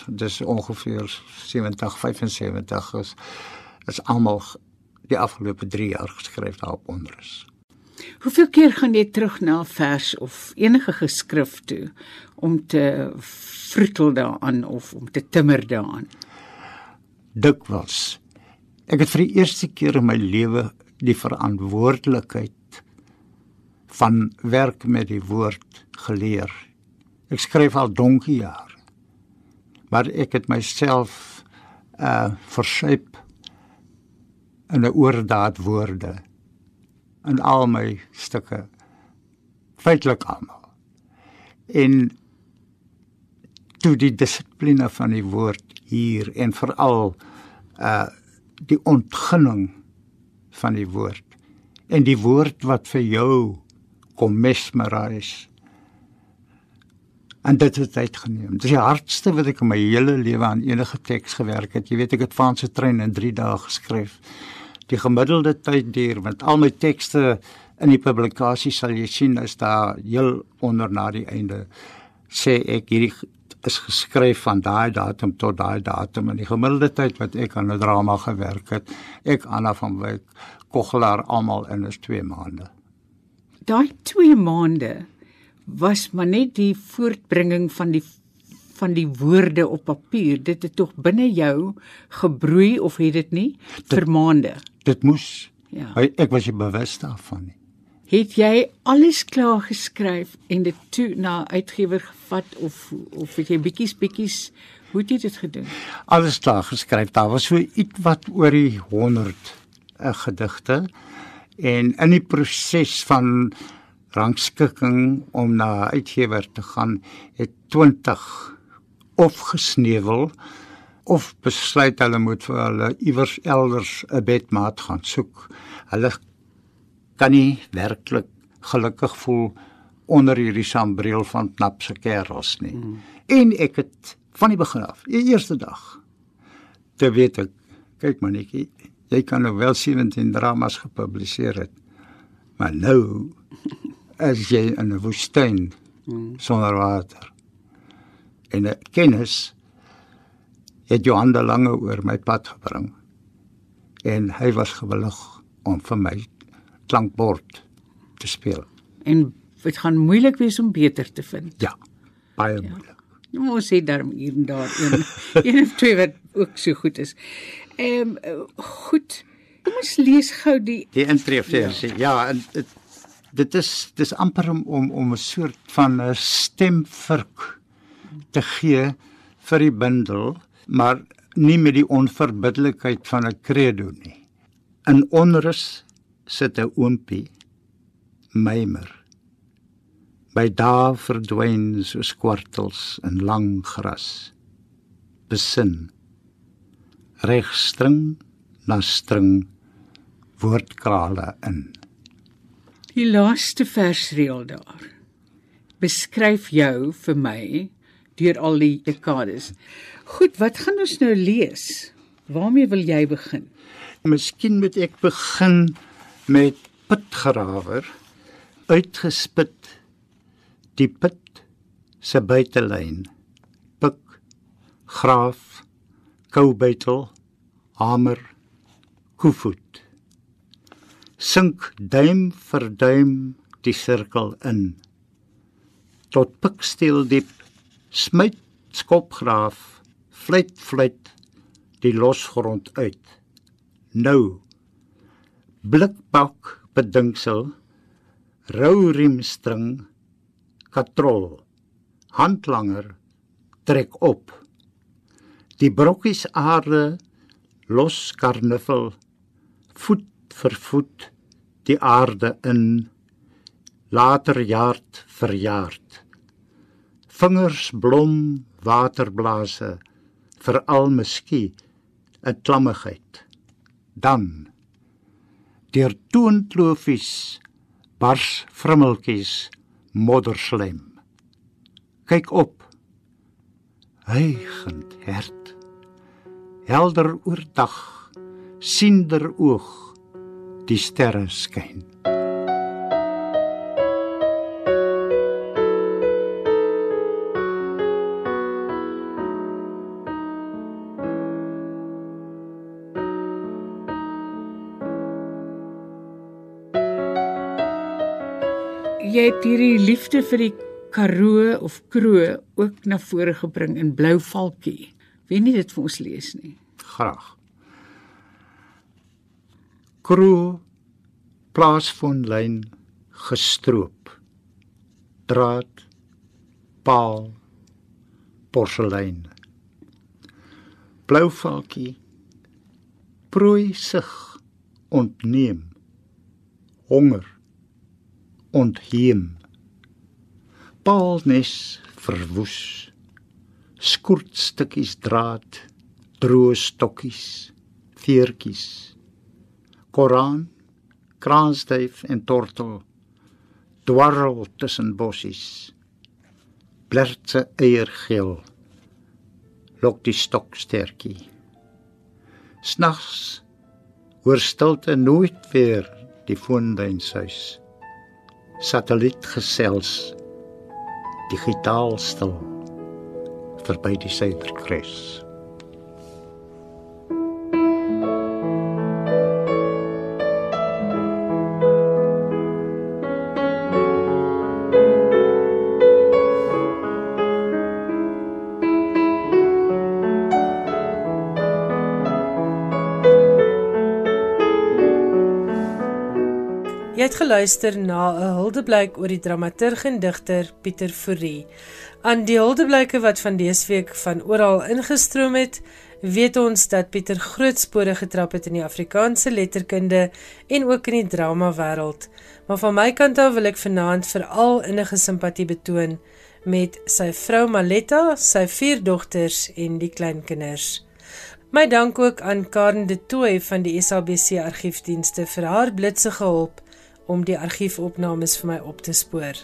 dis ongeveer 70 75 is is almal die afgelope 3 jaar geskryf daarop onder is. Hoeveel keer gaan jy terug na 'n vers of enige geskrif toe om te vroetel daaraan of om te timmer daaraan? Dikwels. Ek het vir die eerste keer in my lewe die verantwoordelikheid van werk met die woord geleer. Ek skryf al donkie jaar. Maar ek het myself uh versuip in 'n oordaad woorde in al my stukke feitelik almal. En toe die dissipline van die woord hier en veral uh die ontginning van die woord en die woord wat vir jou kom mesmerize en dit het tyd geneem. Dit is die hardste wat ek in my hele lewe aan enige teks gewerk het. Jy weet ek het Franse trein in 3 dae geskryf. Die gemiddelde tyd duur met al my tekste in die publikasie sal jy sien is daar heel onder na die einde sê ek hierdie is geskryf van daai datum tot daai datum en die gemiddelde tyd wat ek aan 'n drama gewerk het, ek Anna van Wyk, Koggelaar almal in is 2 maande. Daai 2 maande was maar net die voortbringing van die van die woorde op papier. Dit het tog binne jou gebroei of het dit nie dit, vir maande. Dit moes. Ja. Ek was nie bewus daarvan nie het jy alles klaar geskryf en dit toe na uitgewer gevat of of het jy bietjies bietjies hoe het jy dit gedoen? Alles klaar geskryf. Daar was so iets wat oor die 100 uh, eh, gedigte en in die proses van rangskikking om na uitgewer te gaan het 20 of gesneuwel of besluit hulle moet vir hulle iewers elders 'n bedmaat gaan soek. Hulle kan nie werklik gelukkig voel onder hierdie sambreel van knapse kerels nie. Mm. En ek het van die begin af, die eerste dag, te weet ek, kyk manetjie, jy kan nou wel 17 dramas gepubliseer het. Maar nou as jy in 'n woestyn mm. sonder water en 'n kennis het Johan de Lange oor my pad gebring en hy was gewillig om vir my klankbord te speel. En dit gaan moeilik wees om beter te vind. Ja. Baie ja. moeilik. Nou moet sê daar hier en daar een een of twee wat ook so goed is. Ehm um, goed. Kom ons lees gou die die intree-versie. Ja, ja en dit dit is dis amper om om 'n soort van 'n stemvirk te gee vir die bundel, maar nie met die onverbiddelikheid van 'n credo nie. In onrus sit 'n oompie mymer. By dae verdwyn soos kwartels in lang gras. Besin. Regstring na string woordkrale in. Die laaste versreël daar beskryf jou vir my deur al die dekades. Goed, wat gaan ons nou lees? Waarmee wil jy begin? Miskien moet ek begin met pitgrawer uitgespit die pit se buitelyn pik graaf koubytel hamer koevoet sink duim vir duim die sirkel in tot piksteel diep smyt skopgraaf fluit fluit die losgrond uit. Nou blikbak bedinksel rou riemstring katrol handlanger trek op. Die brokkies aarde los karnuffel voet vir voet die aarde in later jaard verjaard vingers blom waterblase vir al muskie 'n klammigheid. Dan deur toontloofies bars vrummeltjies modderslem kyk op. Heigend hert. Helder oordag siender oog. Die sterre skyn jy het hierdie liefde vir die Karoo of Kroo ook na vore gebring in Blou Valkie. Wie nie dit vir ons lees nie. graag Kroo plaasfonlyn gestroop draad paal porselein blouvalkie prooi sig ontneem honger ontheem. Paalnes verwoes skoortstukkies draad droë stokkies veertjies. Koran kraansduif en tortel dwarrel tussen bossies. Blertse eiergeel lok die stokstertjie snags hoor stilte nooit weer die foonduinshuis satelliet gesels digitaal stil verby die suiderkruis geluister na 'n huldeblyk oor die dramaturg en digter Pieter Fourie. Aan die huldeblyke wat van dese week van oral ingestroom het, weet ons dat Pieter groot spore getrap het in die Afrikaanse letterkunde en ook in die drama wêreld. Maar van my kant af wil ek vanaand veral innige simpatie betoon met sy vrou Maletta, sy vier dogters en die kleinkinders. My dank ook aan Karen de Tooy van die SABC Argiefdienste vir haar blitsige hulp om die argiefopnames vir my op te spoor.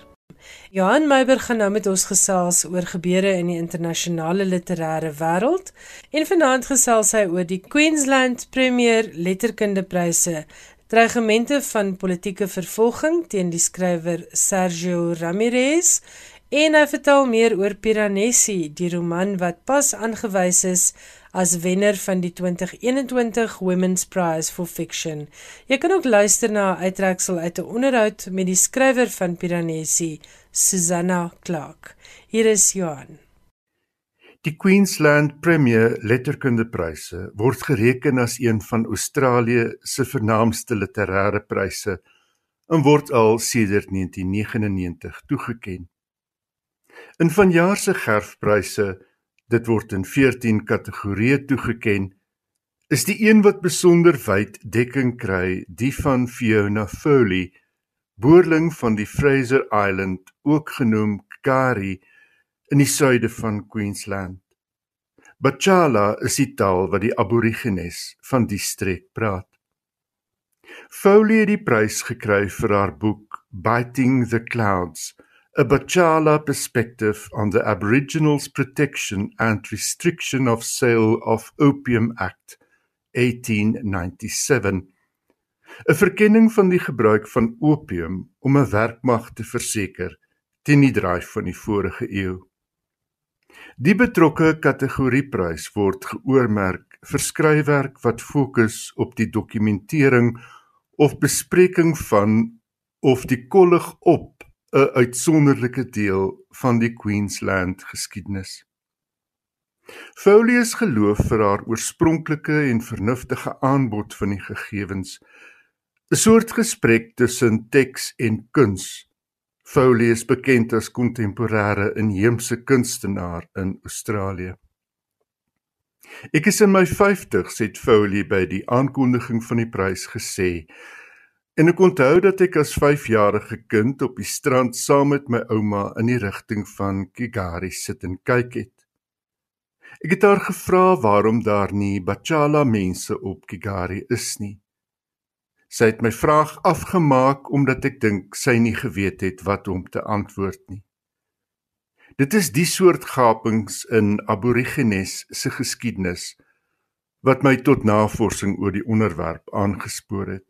Johan Meiber gaan nou met ons gesels oor gebeure in die internasionale literêre wêreld en vanaand gesels hy oor die Queensland Premier Letterkundepryse, dreigemente van politieke vervolging teen die skrywer Sergio Ramirez en hy vertel meer oor Piranesi, die roman wat pas aangewys is as wenner van die 2021 Women's Prize for Fiction. Jy kan ook luister na 'n uittreksel uit 'n onderhoud met die skrywer van Piranesi, Susanna Clark. Hier is Johan. Die Queensland Premier Letterkundepryse word gereken as een van Australië se vernaamste literêre pryse en word al sedert 1999 toegeken. In vanjaar se Gerfpryse Dit word in 14 kategorieë toegeken. is die een wat besonder wyd dekking kry, die van Fiona Foley, boerling van die Fraser Island, ook genoem Kari, in die suide van Queensland. Bachala is die taal wat die Aborigines van die streek praat. Foley het die prys gekry vir haar boek Biting the Clouds, a Bachala perspective on the Aboriginals' protection and restriction of sale of opium act 1897 'n verkenning van die gebruik van opium om 'n werkmag te verseker teen die dryf van die vorige eeu. Die betrokke kategorieprys word geoormerk vir skryfwerk wat fokus op die dokumentering of bespreking van of die kollig op 'n uitsonderlike deel van die Queensland geskiedenis. Folius geloof vir haar oorspronklike en vernuftige aanbod van die gegevens 'n soort gesprek tussen teks en kuns. Folius bekend as kontemporêre inheemse kunstenaar in Australië. Ek is in my 50's het Folie by die aankondiging van die prys gesê en ek onthou dat ek as 5-jarige kind op die strand saam met my ouma in die rigting van Kigari sit en kyk het. Ek het haar gevra waarom daar nie Bachala mense op Kigari is nie. Sy het my vraag afgemaak omdat ek dink sy nie geweet het wat om te antwoord nie. Dit is die soort gapings in Aborigines se geskiedenis wat my tot navorsing oor die onderwerp aangespoor het.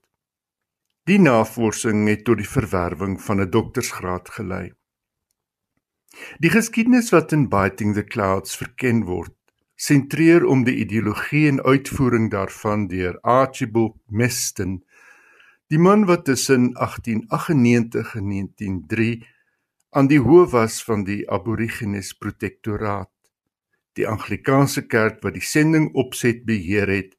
Die navorsing het tot die verwerwing van 'n doktorsgraad gelei. Die geskiedenis wat in Biting the Clouds verken word, sentreer om die ideologie en uitvoering daarvan deur Archibald Meston, die man wat tussen 1898 en 1903 aan die hoof was van die Aborigines Protektoraat, die Anglikaanse kerk wat die sending opset beheer het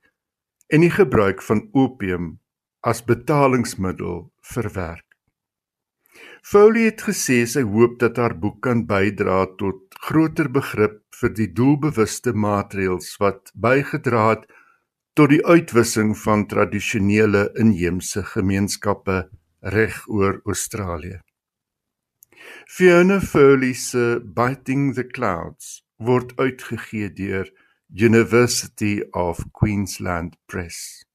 en die gebruik van opium as betalingsmiddel verwerk. Foley het gesê sy hoop dat haar boek kan bydra tot groter begrip vir die doelbewuste maatreëls wat bygedra het tot die uitwissing van tradisionele inheemse gemeenskappe reg oor Australië. Fiona Foley se Biting the Clouds word uitgegee deur University of Queensland Press.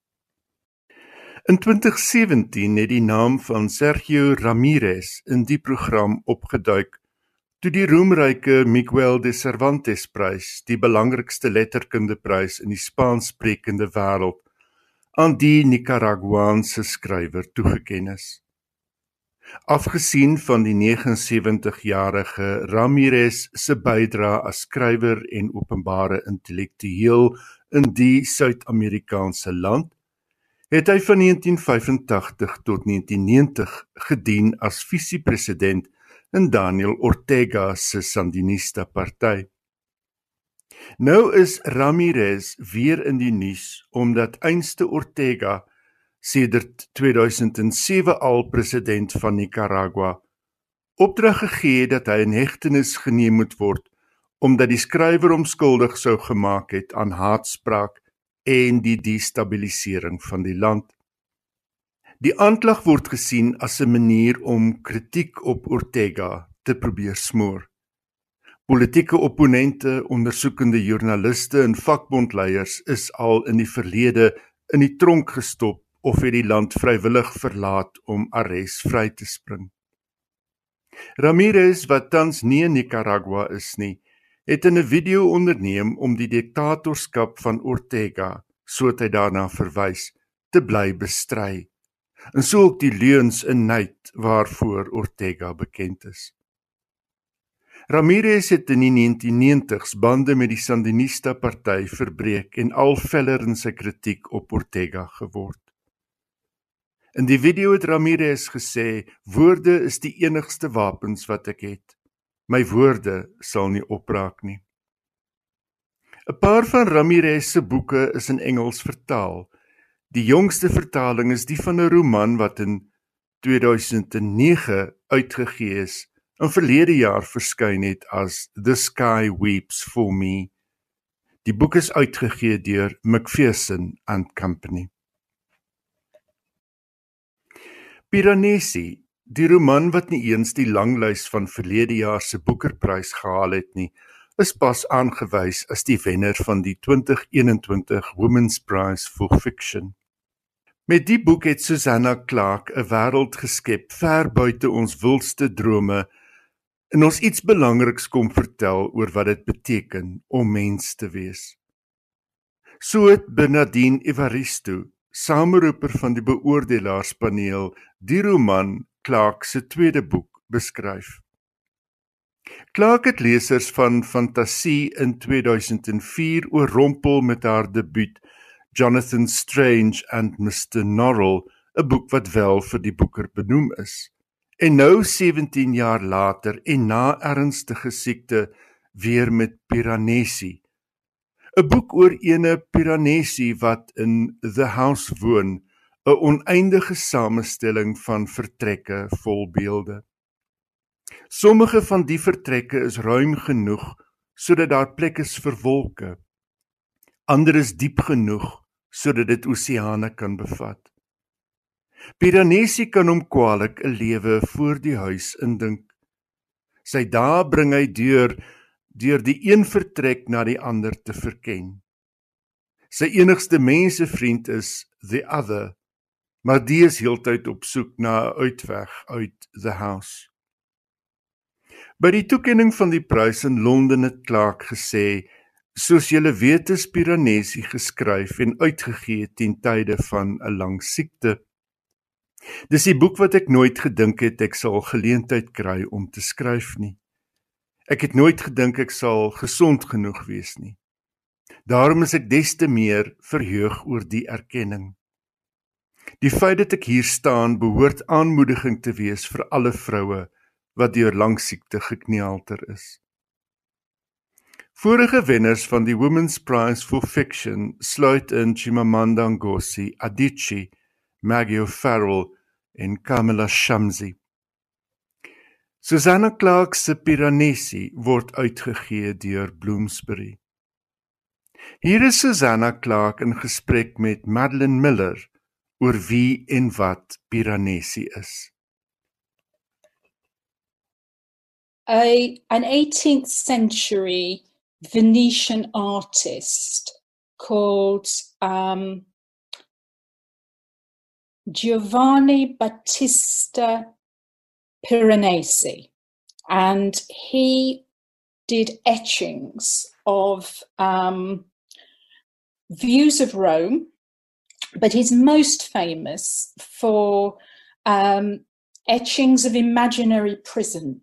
In 2017 het die naam van Sergio Ramirez in die program opgeduik toe die roemryke Miguel de Cervantes Prys, die belangrikste letterkundeprys in die Spaanssprekende wêreld, aan die Nicaraguaanse skrywer toegeken is. Afgesien van die 79-jarige Ramirez se bydrae as skrywer en openbare intellektueel in die Suid-Amerikaanse land, het hy van 1985 tot 1990 gedien as visiepresident in Daniel Ortega se Sandinista party. Nou is Ramirez weer in die nuus omdat einste Ortega sedert 2007 al president van Nicaragua opdrag gegee het dat hy in hegtenis geneem moet word omdat die skrywer hom skuldig sou gemaak het aan haatspraak en die destabilisering van die land. Die aanklag word gesien as 'n manier om kritiek op Ortega te probeer smoor. Politieke opponente, ondersoekende joernaliste en vakbondleiers is al in die verlede in die tronk gestop of het die land vrywillig verlaat om arrest vry te spring. Ramirez wat tans nie in Nicaragua is nie, het in 'n video onderneem om die diktatorskap van Ortega, soos hy daarna verwys, te bly bestry. En so ook die leuns en nait waarvoor Ortega bekend is. Ramirez het in die 1990s bande met die Sandinista party verbreek en al veller in sy kritiek op Ortega geword. In die video het Ramirez gesê: "Woorde is die enigste wapens wat ek het." My woorde sal nie opraak nie. 'n Paar van Ramirez se boeke is in Engels vertaal. Die jongste vertaling is die van 'n roman wat in 2009 uitgegee is en verlede jaar verskyn het as The Sky Weeps for Me. Die boek is uitgegee deur Macpherson and Company. Piranesi, die roman wat nie eens die langlys van verlede jaar se Boekerprys gehaal het nie, is pas aangewys as die wenner van die 2021 Women's Prize for Fiction. Met die boek het Susanna Clark 'n wêreld geskep ver buite ons wildste drome en ons iets belangriks kom vertel oor wat dit beteken om mens te wees. So het Bernardine Evaristo, sameroeper van die beoordelaarspaneel, die roman Clark se tweede boek beskryf. Clark het lesers van fantasie in 2004 oorrompel met haar debuut Jonathan Strange and Mr Norrell, 'n boek wat wel vir die boeker benoem is. En nou 17 jaar later en na ernstige siekte weer met Piranesi. 'n Boek oor ene Piranesi wat in The House woon, 'n oneindige samestelling van vertrekke vol beelde. Sommige van die vertrekke is ruim genoeg sodat daar plek is vir wolke. Ander is diep genoeg sodat dit oseane kan bevat. Piranesi kan hom kwaliek 'n lewe voor die huis indink. Sy dae bring hy deur deur die een vertrek na die ander te verken. Sy enigste mensevriend is the other, maar die is heeltyd op soek na 'n uitweg uit the house. By die toekenning van die prys in Londen het Clark gesê: "Soos julle weet, is Piranesi geskryf en uitgegee ten tye van 'n lang siekte." Dis 'n boek wat ek nooit gedink het ek sal geleentheid kry om te skryf nie. Ek het nooit gedink ek sal gesond genoeg wees nie. Daarom is ek des te meer verheug oor die erkenning. Die feit dat ek hier staan behoort aanmoediging te wees vir alle vroue wat deur lang siekte gekneelter is. Vorige wenners van die Women's Prize for Fiction sluit in Chimamanda Ngozi Adichie Maggie O'Farrell en Kamala Shamsi. Susanna Clark se Piranesi word uitgegee deur Bloomsbury. Hier is Susanna Clark in gesprek met Madeline Miller oor wie en wat Piranesi is. A an 18th century Venetian artist called um, Giovanni Battista Piranesi, and he did etchings of um, views of Rome, but he's most famous for um, etchings of imaginary prisons.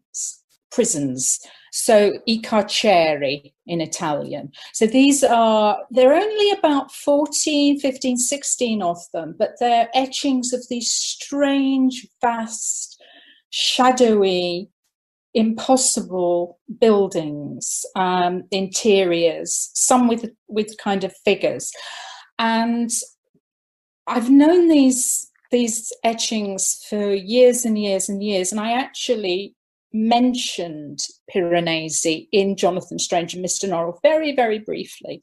Prisons, so i carceri in Italian. So these are, there are only about 14, 15, 16 of them, but they're etchings of these strange, vast, shadowy, impossible buildings, um, interiors, some with, with kind of figures. And I've known these these etchings for years and years and years, and I actually mentioned Piranesi in Jonathan Strange and Mr. Norrell very, very briefly.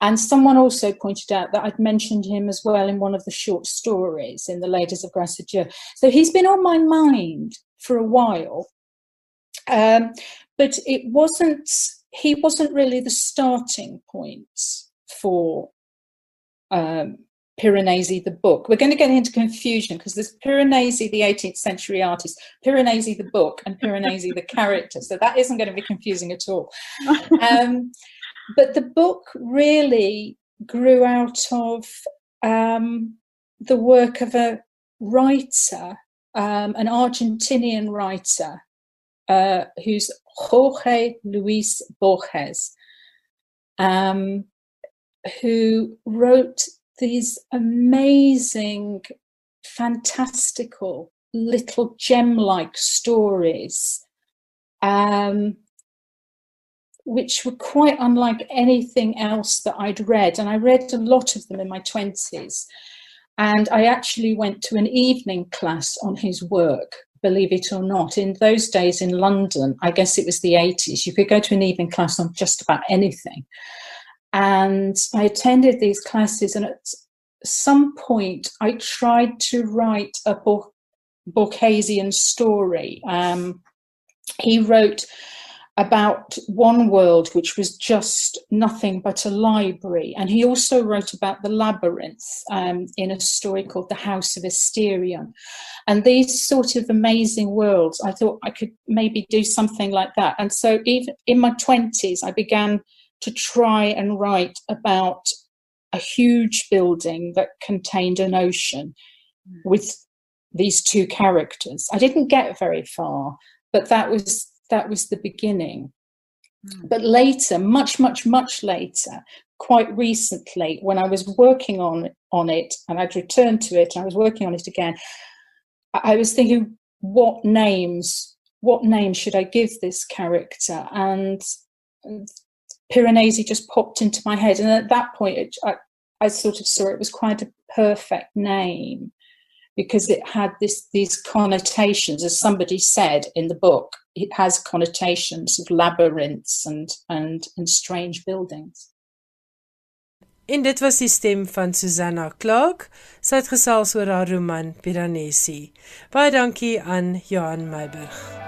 And someone also pointed out that I'd mentioned him as well in one of the short stories in The Ladies of Dieu. So he's been on my mind for a while. Um, but it wasn't, he wasn't really the starting point for um, Piranesi the book. We're going to get into confusion because there's Piranesi the 18th century artist, Piranesi the book, and Piranesi the character. So that isn't going to be confusing at all. Um, but the book really grew out of um, the work of a writer, um, an Argentinian writer, uh, who's Jorge Luis Borges, um, who wrote these amazing, fantastical little gem like stories, um, which were quite unlike anything else that I'd read. And I read a lot of them in my 20s. And I actually went to an evening class on his work, believe it or not. In those days in London, I guess it was the 80s, you could go to an evening class on just about anything. And I attended these classes. And at some point, I tried to write a book, Borgesian story. Um, he wrote about one world which was just nothing but a library. And he also wrote about the labyrinth um, in a story called The House of Asterion. And these sort of amazing worlds, I thought I could maybe do something like that. And so, even in my 20s, I began to try and write about a huge building that contained an ocean with these two characters. I didn't get very far, but that was that was the beginning. Mm. But later, much, much, much later, quite recently, when I was working on on it and I'd returned to it and I was working on it again, I was thinking, what names, what name should I give this character? And Piranesi just popped into my head, and at that point, it, I, I sort of saw it was quite a perfect name because it had this these connotations, as somebody said in the book, it has connotations of labyrinths and and and strange buildings. En dit was die stem van Susanna Clark. Sy het gesels oor haar roman Piranesi. Baie dankie aan Johan Meiburg.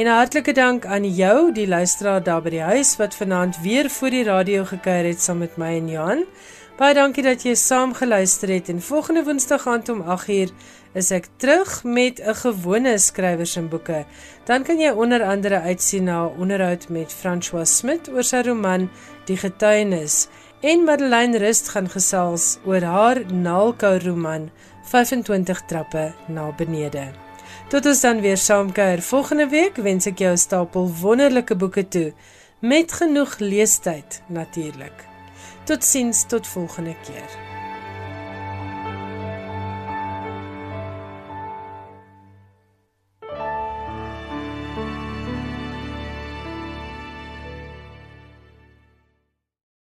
En 'n hartlike dank aan jou, die luisteraar daar by die huis wat vanaand weer voor die radio gekuier het saam met my en Johan. Baie dankie dat jy saam geluister het en volgende Woensdag aand om 8uur is ek terug met 'n gewone skrywers en boeke. Dan kan jy onder andere uitsien na 'n onderhoud met François Smit oor sy roman Die Getuienis en Madeleine Rust gaan gesels oor haar naalkou roman 25 trappe na benede. Tot ons dan weer saamkuier volgende week, wens ek jou 'n stapel wonderlike boeke toe met genoeg leestyd natuurlik. Totsiens tot volgende keer.